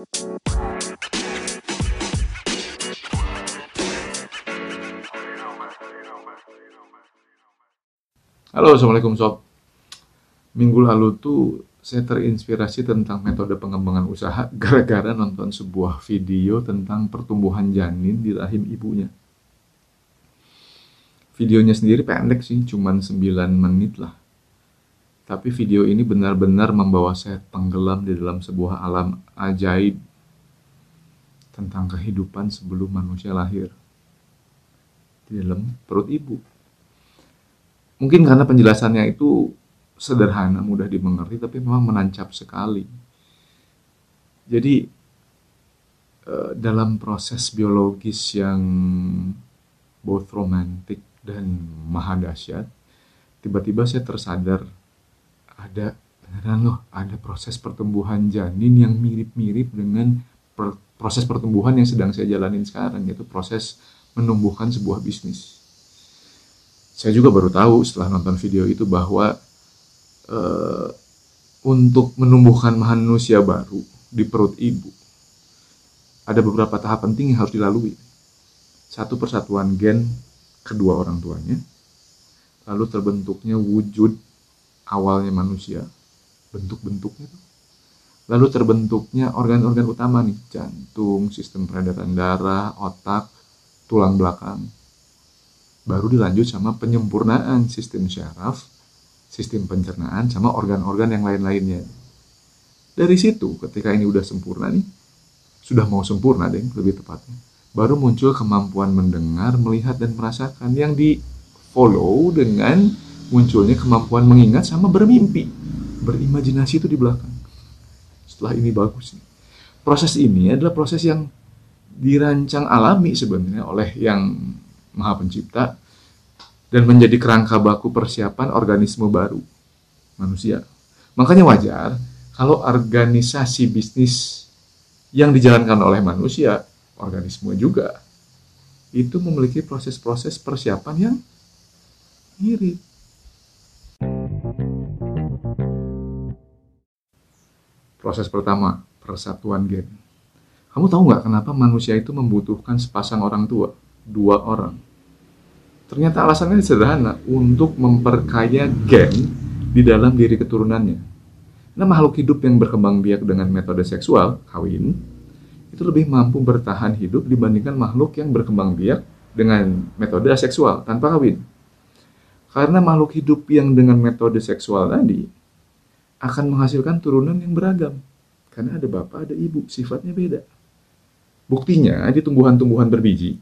Halo, Assalamualaikum Sob. Minggu lalu tuh saya terinspirasi tentang metode pengembangan usaha gara-gara nonton sebuah video tentang pertumbuhan janin di rahim ibunya. Videonya sendiri pendek sih, cuman 9 menit lah. Tapi video ini benar-benar membawa saya tenggelam di dalam sebuah alam ajaib tentang kehidupan sebelum manusia lahir di dalam perut ibu. Mungkin karena penjelasannya itu sederhana, mudah dimengerti, tapi memang menancap sekali. Jadi eh, dalam proses biologis yang both romantic dan maha dahsyat, tiba-tiba saya tersadar ada beneran loh, ada proses pertumbuhan janin yang mirip-mirip dengan proses pertumbuhan yang sedang saya jalanin sekarang, yaitu proses menumbuhkan sebuah bisnis. Saya juga baru tahu setelah nonton video itu bahwa uh, untuk menumbuhkan manusia baru di perut ibu ada beberapa tahap penting yang harus dilalui. Satu persatuan gen kedua orang tuanya, lalu terbentuknya wujud awalnya manusia, bentuk-bentuknya tuh. Lalu terbentuknya organ-organ utama nih, jantung, sistem peredaran darah, otak, tulang belakang. Baru dilanjut sama penyempurnaan sistem syaraf, sistem pencernaan sama organ-organ yang lain-lainnya. Dari situ ketika ini udah sempurna nih, sudah mau sempurna deh lebih tepatnya, baru muncul kemampuan mendengar, melihat dan merasakan yang di follow dengan munculnya kemampuan mengingat sama bermimpi, berimajinasi itu di belakang. Setelah ini bagus nih. Proses ini adalah proses yang dirancang alami sebenarnya oleh yang Maha Pencipta dan menjadi kerangka baku persiapan organisme baru manusia. Makanya wajar kalau organisasi bisnis yang dijalankan oleh manusia, organisme juga, itu memiliki proses-proses persiapan yang mirip. Proses pertama, persatuan gen. Kamu tahu nggak kenapa manusia itu membutuhkan sepasang orang tua? Dua orang Ternyata alasannya sederhana, untuk memperkaya gen di dalam diri keturunannya. Nah, makhluk hidup yang berkembang biak dengan metode seksual, kawin, itu lebih mampu bertahan hidup dibandingkan makhluk yang berkembang biak dengan metode aseksual, tanpa kawin. Karena makhluk hidup yang dengan metode seksual tadi akan menghasilkan turunan yang beragam. Karena ada bapak, ada ibu, sifatnya beda. Buktinya di tumbuhan-tumbuhan berbiji,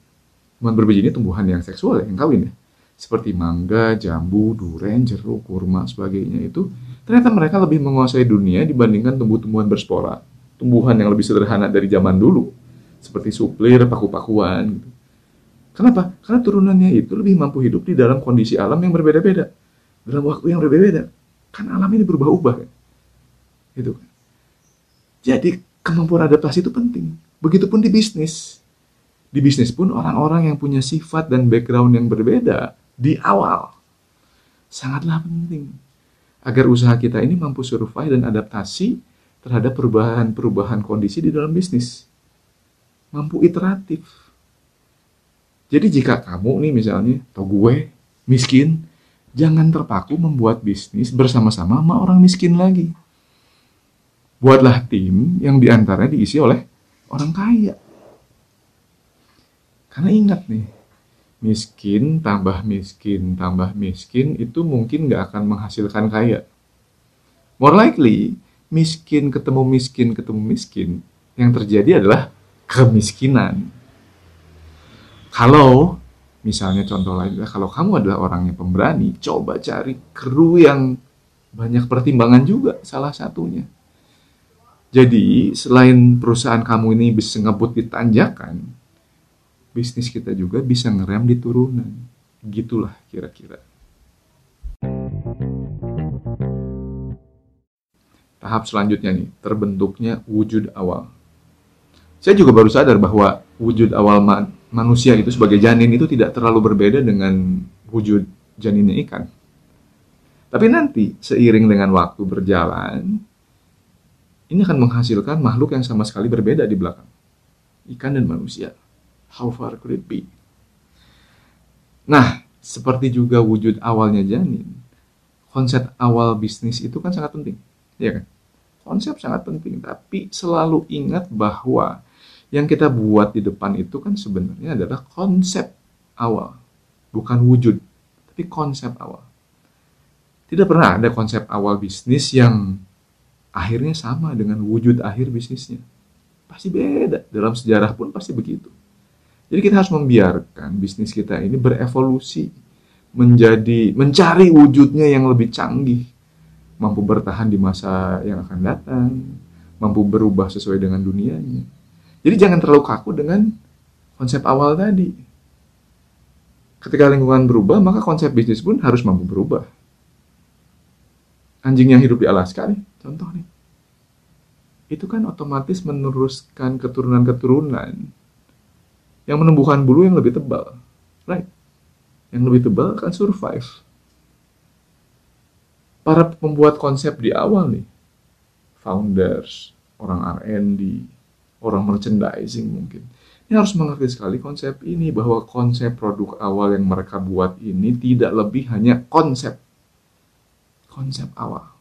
Tumbuhan berbiji ini tumbuhan yang seksual ya, yang kawin ya. Seperti mangga, jambu, duren, jeruk, kurma, sebagainya itu ternyata mereka lebih menguasai dunia dibandingkan tumbuh-tumbuhan berspora. Tumbuhan yang lebih sederhana dari zaman dulu. Seperti suplir, paku-pakuan gitu. Kenapa? Karena turunannya itu lebih mampu hidup di dalam kondisi alam yang berbeda-beda. Dalam waktu yang berbeda-beda. Kan alam ini berubah-ubah kan. Gitu kan. Jadi kemampuan adaptasi itu penting. Begitupun di bisnis. Di bisnis pun orang-orang yang punya sifat dan background yang berbeda di awal sangatlah penting agar usaha kita ini mampu survive dan adaptasi terhadap perubahan-perubahan kondisi di dalam bisnis. Mampu iteratif. Jadi jika kamu nih misalnya, atau gue, miskin, jangan terpaku membuat bisnis bersama-sama sama orang miskin lagi. Buatlah tim yang di antaranya diisi oleh orang kaya. Karena ingat nih, miskin tambah miskin tambah miskin itu mungkin nggak akan menghasilkan kaya. More likely, miskin ketemu miskin ketemu miskin, yang terjadi adalah kemiskinan. Kalau misalnya contoh lain, kalau kamu adalah orang yang pemberani, coba cari kru yang banyak pertimbangan juga salah satunya. Jadi selain perusahaan kamu ini bisa ngebut di tanjakan, bisnis kita juga bisa ngerem di turunan. Gitulah kira-kira. Tahap selanjutnya nih, terbentuknya wujud awal. Saya juga baru sadar bahwa wujud awal manusia itu sebagai janin itu tidak terlalu berbeda dengan wujud janinnya ikan. Tapi nanti seiring dengan waktu berjalan, ini akan menghasilkan makhluk yang sama sekali berbeda di belakang. Ikan dan manusia. How far could it be? Nah, seperti juga wujud awalnya janin, konsep awal bisnis itu kan sangat penting. Ya kan? Konsep sangat penting, tapi selalu ingat bahwa yang kita buat di depan itu kan sebenarnya adalah konsep awal, bukan wujud, tapi konsep awal. Tidak pernah ada konsep awal bisnis yang akhirnya sama dengan wujud akhir bisnisnya. Pasti beda. Dalam sejarah pun pasti begitu. Jadi kita harus membiarkan bisnis kita ini berevolusi menjadi mencari wujudnya yang lebih canggih, mampu bertahan di masa yang akan datang, mampu berubah sesuai dengan dunianya. Jadi jangan terlalu kaku dengan konsep awal tadi. Ketika lingkungan berubah, maka konsep bisnis pun harus mampu berubah. Anjing yang hidup di Alaska nih, contoh nih itu kan otomatis meneruskan keturunan-keturunan yang menumbuhkan bulu yang lebih tebal, right? Yang lebih tebal akan survive. Para pembuat konsep di awal nih, founders, orang R&D, orang merchandising mungkin, ini harus mengerti sekali konsep ini bahwa konsep produk awal yang mereka buat ini tidak lebih hanya konsep, konsep awal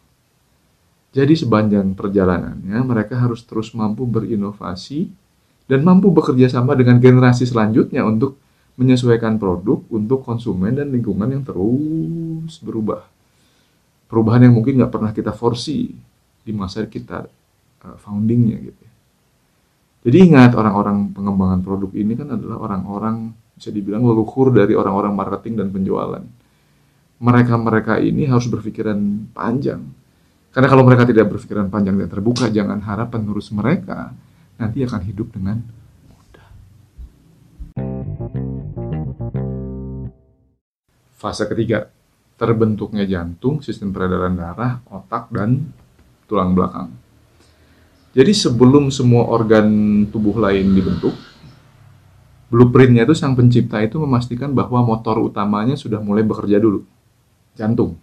jadi sepanjang perjalanannya mereka harus terus mampu berinovasi dan mampu bekerja sama dengan generasi selanjutnya untuk menyesuaikan produk untuk konsumen dan lingkungan yang terus berubah. Perubahan yang mungkin nggak pernah kita forsi di masa kita uh, foundingnya gitu. Jadi ingat orang-orang pengembangan produk ini kan adalah orang-orang bisa dibilang leluhur dari orang-orang marketing dan penjualan. Mereka-mereka ini harus berpikiran panjang karena kalau mereka tidak berpikiran panjang dan terbuka, jangan harap penerus mereka nanti akan hidup dengan mudah. Fase ketiga, terbentuknya jantung, sistem peredaran darah, otak, dan tulang belakang. Jadi sebelum semua organ tubuh lain dibentuk, blueprintnya itu sang pencipta itu memastikan bahwa motor utamanya sudah mulai bekerja dulu, jantung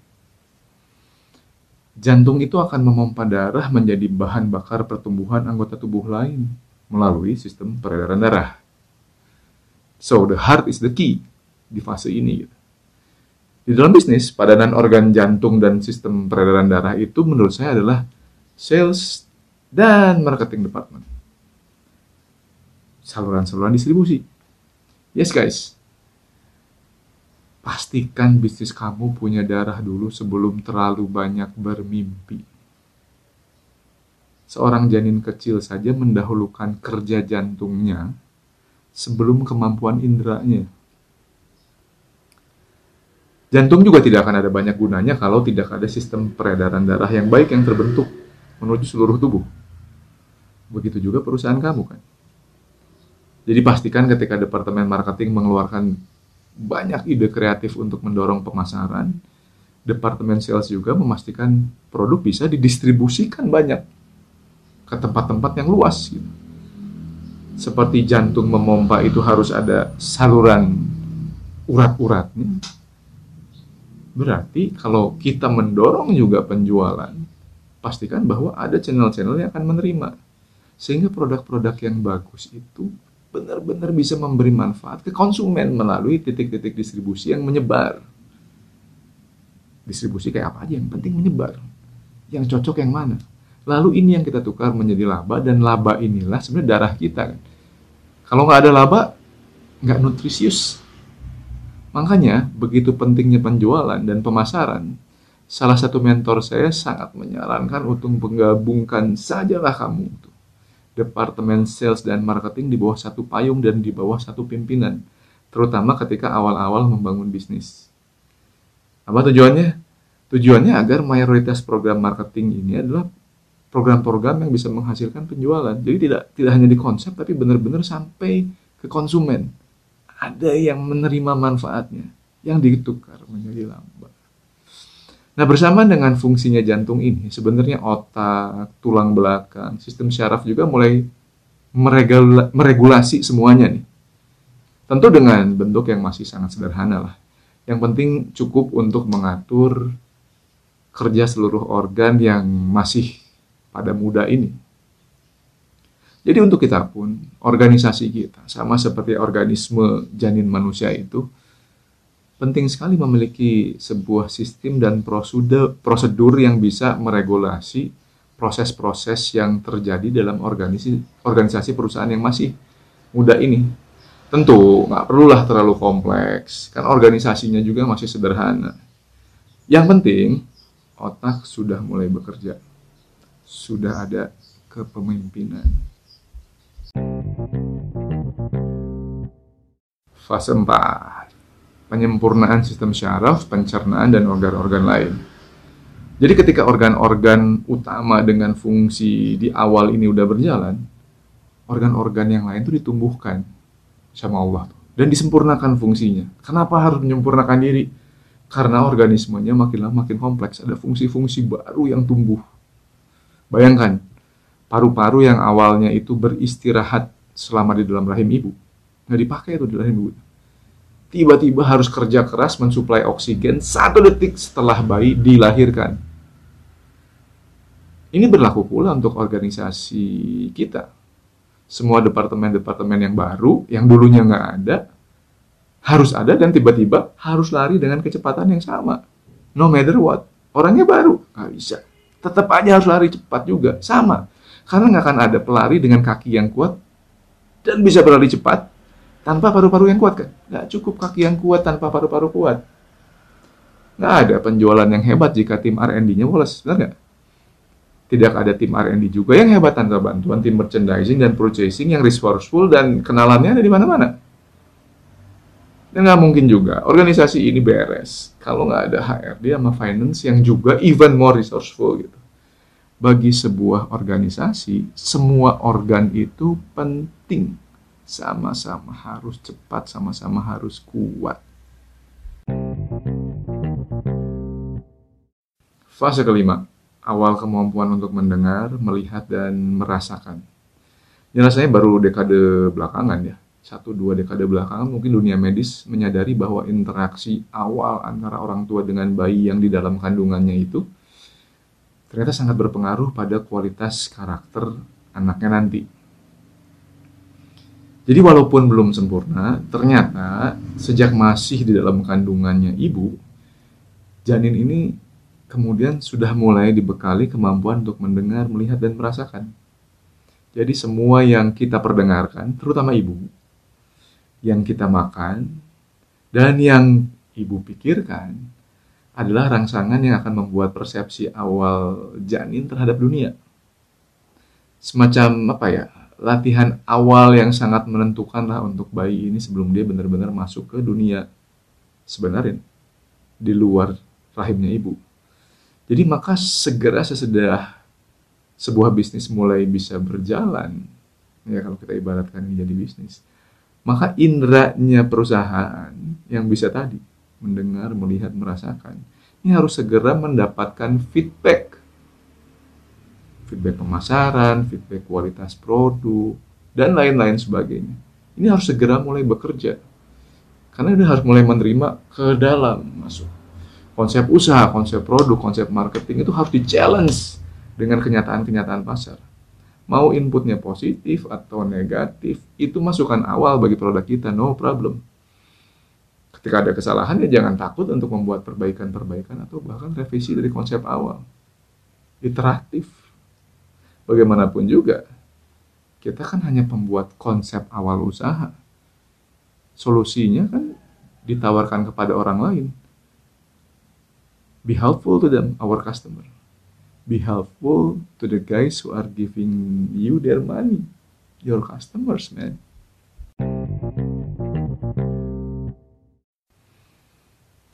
jantung itu akan memompa darah menjadi bahan bakar pertumbuhan anggota tubuh lain melalui sistem peredaran darah. So, the heart is the key di fase ini. Gitu. Di dalam bisnis, padanan organ jantung dan sistem peredaran darah itu menurut saya adalah sales dan marketing department. Saluran-saluran distribusi. Yes guys, Pastikan bisnis kamu punya darah dulu sebelum terlalu banyak bermimpi. Seorang janin kecil saja mendahulukan kerja jantungnya sebelum kemampuan inderanya. Jantung juga tidak akan ada banyak gunanya kalau tidak ada sistem peredaran darah yang baik yang terbentuk menuju seluruh tubuh. Begitu juga perusahaan kamu kan. Jadi pastikan ketika departemen marketing mengeluarkan banyak ide kreatif untuk mendorong pemasaran. Departemen sales juga memastikan produk bisa didistribusikan banyak ke tempat-tempat yang luas. Gitu. Seperti jantung memompa itu harus ada saluran urat-uratnya. Berarti kalau kita mendorong juga penjualan, pastikan bahwa ada channel-channel yang akan menerima. Sehingga produk-produk yang bagus itu benar-benar bisa memberi manfaat ke konsumen melalui titik-titik distribusi yang menyebar. Distribusi kayak apa aja, yang penting menyebar. Yang cocok yang mana. Lalu ini yang kita tukar menjadi laba, dan laba inilah sebenarnya darah kita. Kan. Kalau nggak ada laba, nggak nutrisius. Makanya, begitu pentingnya penjualan dan pemasaran, salah satu mentor saya sangat menyarankan untuk menggabungkan sajalah kamu departemen sales dan marketing di bawah satu payung dan di bawah satu pimpinan, terutama ketika awal-awal membangun bisnis. Apa tujuannya? Tujuannya agar mayoritas program marketing ini adalah program-program yang bisa menghasilkan penjualan. Jadi tidak tidak hanya di konsep tapi benar-benar sampai ke konsumen. Ada yang menerima manfaatnya, yang ditukar menjadi lamba. Nah, bersamaan dengan fungsinya jantung ini, sebenarnya otak, tulang belakang, sistem syaraf juga mulai meregula meregulasi semuanya nih. Tentu dengan bentuk yang masih sangat sederhana lah. Yang penting cukup untuk mengatur kerja seluruh organ yang masih pada muda ini. Jadi untuk kita pun, organisasi kita, sama seperti organisme janin manusia itu, penting sekali memiliki sebuah sistem dan prosedur, prosedur yang bisa meregulasi proses-proses yang terjadi dalam organisasi, organisasi perusahaan yang masih muda ini. Tentu nggak perlulah terlalu kompleks, kan organisasinya juga masih sederhana. Yang penting, otak sudah mulai bekerja. Sudah ada kepemimpinan. Fase 4. Penyempurnaan sistem syaraf, pencernaan, dan organ-organ lain. Jadi ketika organ-organ utama dengan fungsi di awal ini udah berjalan, organ-organ yang lain itu ditumbuhkan sama Allah dan disempurnakan fungsinya. Kenapa harus menyempurnakan diri? Karena organismenya makin lama makin kompleks, ada fungsi-fungsi baru yang tumbuh. Bayangkan, paru-paru yang awalnya itu beristirahat selama di dalam rahim ibu, nggak dipakai itu di rahim ibu. Tiba-tiba harus kerja keras mensuplai oksigen satu detik setelah bayi dilahirkan. Ini berlaku pula untuk organisasi kita. Semua departemen-departemen yang baru, yang dulunya nggak ada, harus ada dan tiba-tiba harus lari dengan kecepatan yang sama. No matter what. Orangnya baru, nggak bisa. Tetap aja harus lari cepat juga, sama. Karena nggak akan ada pelari dengan kaki yang kuat dan bisa berlari cepat tanpa paru-paru yang kuat kan? Nggak cukup kaki yang kuat tanpa paru-paru kuat. Nggak ada penjualan yang hebat jika tim R&D-nya woles, benar nggak? Tidak ada tim R&D juga yang hebat tanpa bantuan tim merchandising dan purchasing yang resourceful dan kenalannya ada di mana-mana. Dan nggak mungkin juga organisasi ini beres kalau nggak ada HRD sama finance yang juga even more resourceful gitu. Bagi sebuah organisasi, semua organ itu penting sama-sama harus cepat, sama-sama harus kuat. Fase kelima, awal kemampuan untuk mendengar, melihat, dan merasakan. Ini baru dekade belakangan ya, satu dua dekade belakangan mungkin dunia medis menyadari bahwa interaksi awal antara orang tua dengan bayi yang di dalam kandungannya itu ternyata sangat berpengaruh pada kualitas karakter anaknya nanti. Jadi walaupun belum sempurna, ternyata sejak masih di dalam kandungannya ibu, janin ini kemudian sudah mulai dibekali kemampuan untuk mendengar, melihat, dan merasakan. Jadi semua yang kita perdengarkan, terutama ibu, yang kita makan, dan yang ibu pikirkan adalah rangsangan yang akan membuat persepsi awal janin terhadap dunia. Semacam apa ya, latihan awal yang sangat menentukan lah untuk bayi ini sebelum dia benar-benar masuk ke dunia sebenarnya di luar rahimnya ibu. Jadi maka segera sesudah sebuah bisnis mulai bisa berjalan, ya kalau kita ibaratkan ini jadi bisnis, maka indranya perusahaan yang bisa tadi mendengar, melihat, merasakan, ini harus segera mendapatkan feedback feedback pemasaran, feedback kualitas produk, dan lain-lain sebagainya. Ini harus segera mulai bekerja. Karena dia harus mulai menerima ke dalam masuk. Konsep usaha, konsep produk, konsep marketing itu harus di-challenge dengan kenyataan-kenyataan pasar. Mau inputnya positif atau negatif, itu masukan awal bagi produk kita, no problem. Ketika ada kesalahan, ya jangan takut untuk membuat perbaikan-perbaikan atau bahkan revisi dari konsep awal. Iteratif bagaimanapun juga, kita kan hanya pembuat konsep awal usaha. Solusinya kan ditawarkan kepada orang lain. Be helpful to them, our customer. Be helpful to the guys who are giving you their money, your customers, man.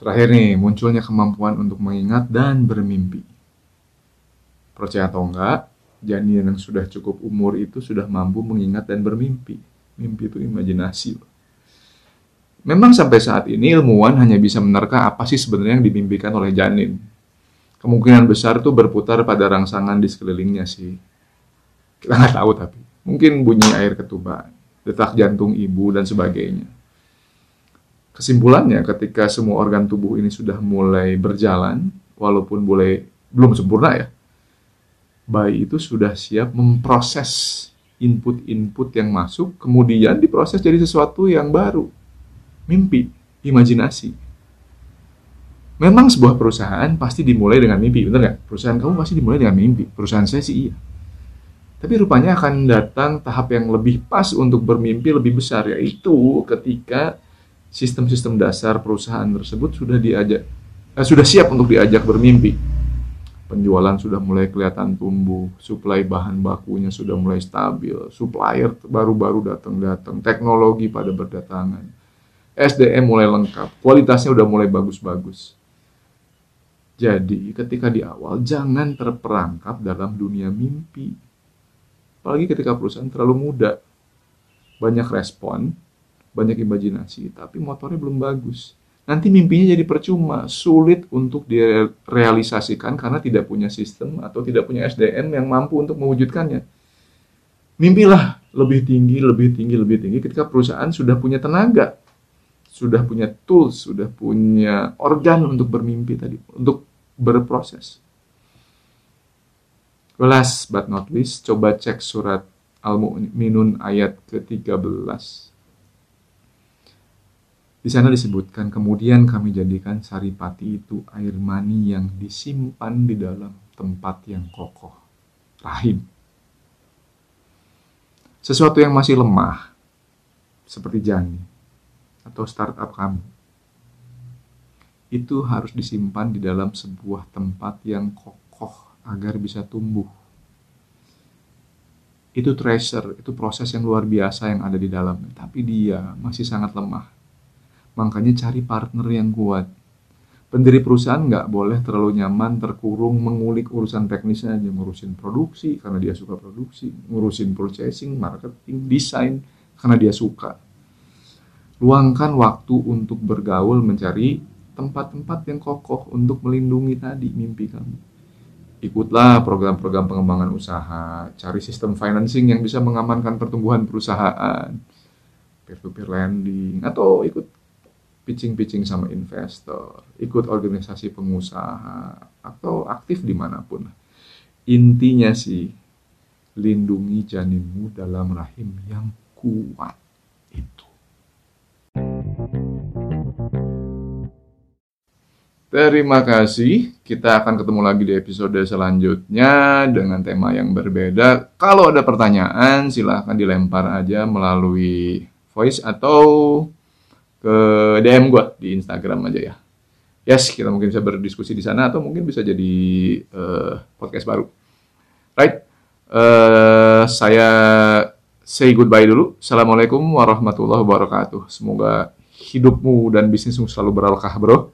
Terakhir nih, munculnya kemampuan untuk mengingat dan bermimpi. Percaya atau enggak, janin yang sudah cukup umur itu sudah mampu mengingat dan bermimpi. Mimpi itu imajinasi. Memang sampai saat ini ilmuwan hanya bisa menerka apa sih sebenarnya yang dimimpikan oleh janin. Kemungkinan besar itu berputar pada rangsangan di sekelilingnya sih. Kita nggak tahu tapi. Mungkin bunyi air ketuban, detak jantung ibu, dan sebagainya. Kesimpulannya ketika semua organ tubuh ini sudah mulai berjalan, walaupun boleh belum sempurna ya, bayi itu sudah siap memproses input-input yang masuk kemudian diproses jadi sesuatu yang baru. Mimpi, imajinasi. Memang sebuah perusahaan pasti dimulai dengan mimpi, benar nggak? Perusahaan kamu pasti dimulai dengan mimpi. Perusahaan saya sih iya. Tapi rupanya akan datang tahap yang lebih pas untuk bermimpi lebih besar, yaitu ketika sistem-sistem dasar perusahaan tersebut sudah diajak, eh, sudah siap untuk diajak bermimpi. Penjualan sudah mulai kelihatan tumbuh, suplai bahan bakunya sudah mulai stabil, supplier baru-baru datang-datang, teknologi pada berdatangan, SDM mulai lengkap, kualitasnya udah mulai bagus-bagus. Jadi, ketika di awal, jangan terperangkap dalam dunia mimpi Apalagi ketika perusahaan terlalu muda. Banyak respon, banyak imajinasi, tapi motornya belum bagus. Nanti mimpinya jadi percuma, sulit untuk direalisasikan karena tidak punya sistem atau tidak punya SDM yang mampu untuk mewujudkannya. Mimpilah lebih tinggi, lebih tinggi, lebih tinggi ketika perusahaan sudah punya tenaga, sudah punya tools, sudah punya organ untuk bermimpi tadi, untuk berproses. Last but not least, coba cek surat Al-Mu'minun ayat ke-13. Di sana disebutkan, kemudian kami jadikan saripati itu air mani yang disimpan di dalam tempat yang kokoh, rahim. Sesuatu yang masih lemah, seperti jani, atau startup kamu, itu harus disimpan di dalam sebuah tempat yang kokoh, agar bisa tumbuh. Itu treasure, itu proses yang luar biasa yang ada di dalam, tapi dia masih sangat lemah. Makanya cari partner yang kuat. Pendiri perusahaan nggak boleh terlalu nyaman, terkurung, mengulik urusan teknisnya aja, ngurusin produksi karena dia suka produksi, ngurusin purchasing, marketing, desain karena dia suka. Luangkan waktu untuk bergaul mencari tempat-tempat yang kokoh untuk melindungi tadi mimpi kamu. Ikutlah program-program pengembangan usaha, cari sistem financing yang bisa mengamankan pertumbuhan perusahaan, peer-to-peer lending, atau ikut pitching-pitching sama investor, ikut organisasi pengusaha, atau aktif di mana pun. Intinya sih, lindungi janinmu dalam rahim yang kuat itu. Terima kasih. Kita akan ketemu lagi di episode selanjutnya dengan tema yang berbeda. Kalau ada pertanyaan, silahkan dilempar aja melalui voice atau ke DM gue di Instagram aja ya. Yes, kita mungkin bisa berdiskusi di sana atau mungkin bisa jadi uh, podcast baru. Right, uh, saya say goodbye dulu. Assalamualaikum warahmatullahi wabarakatuh. Semoga hidupmu dan bisnismu selalu berkah, bro.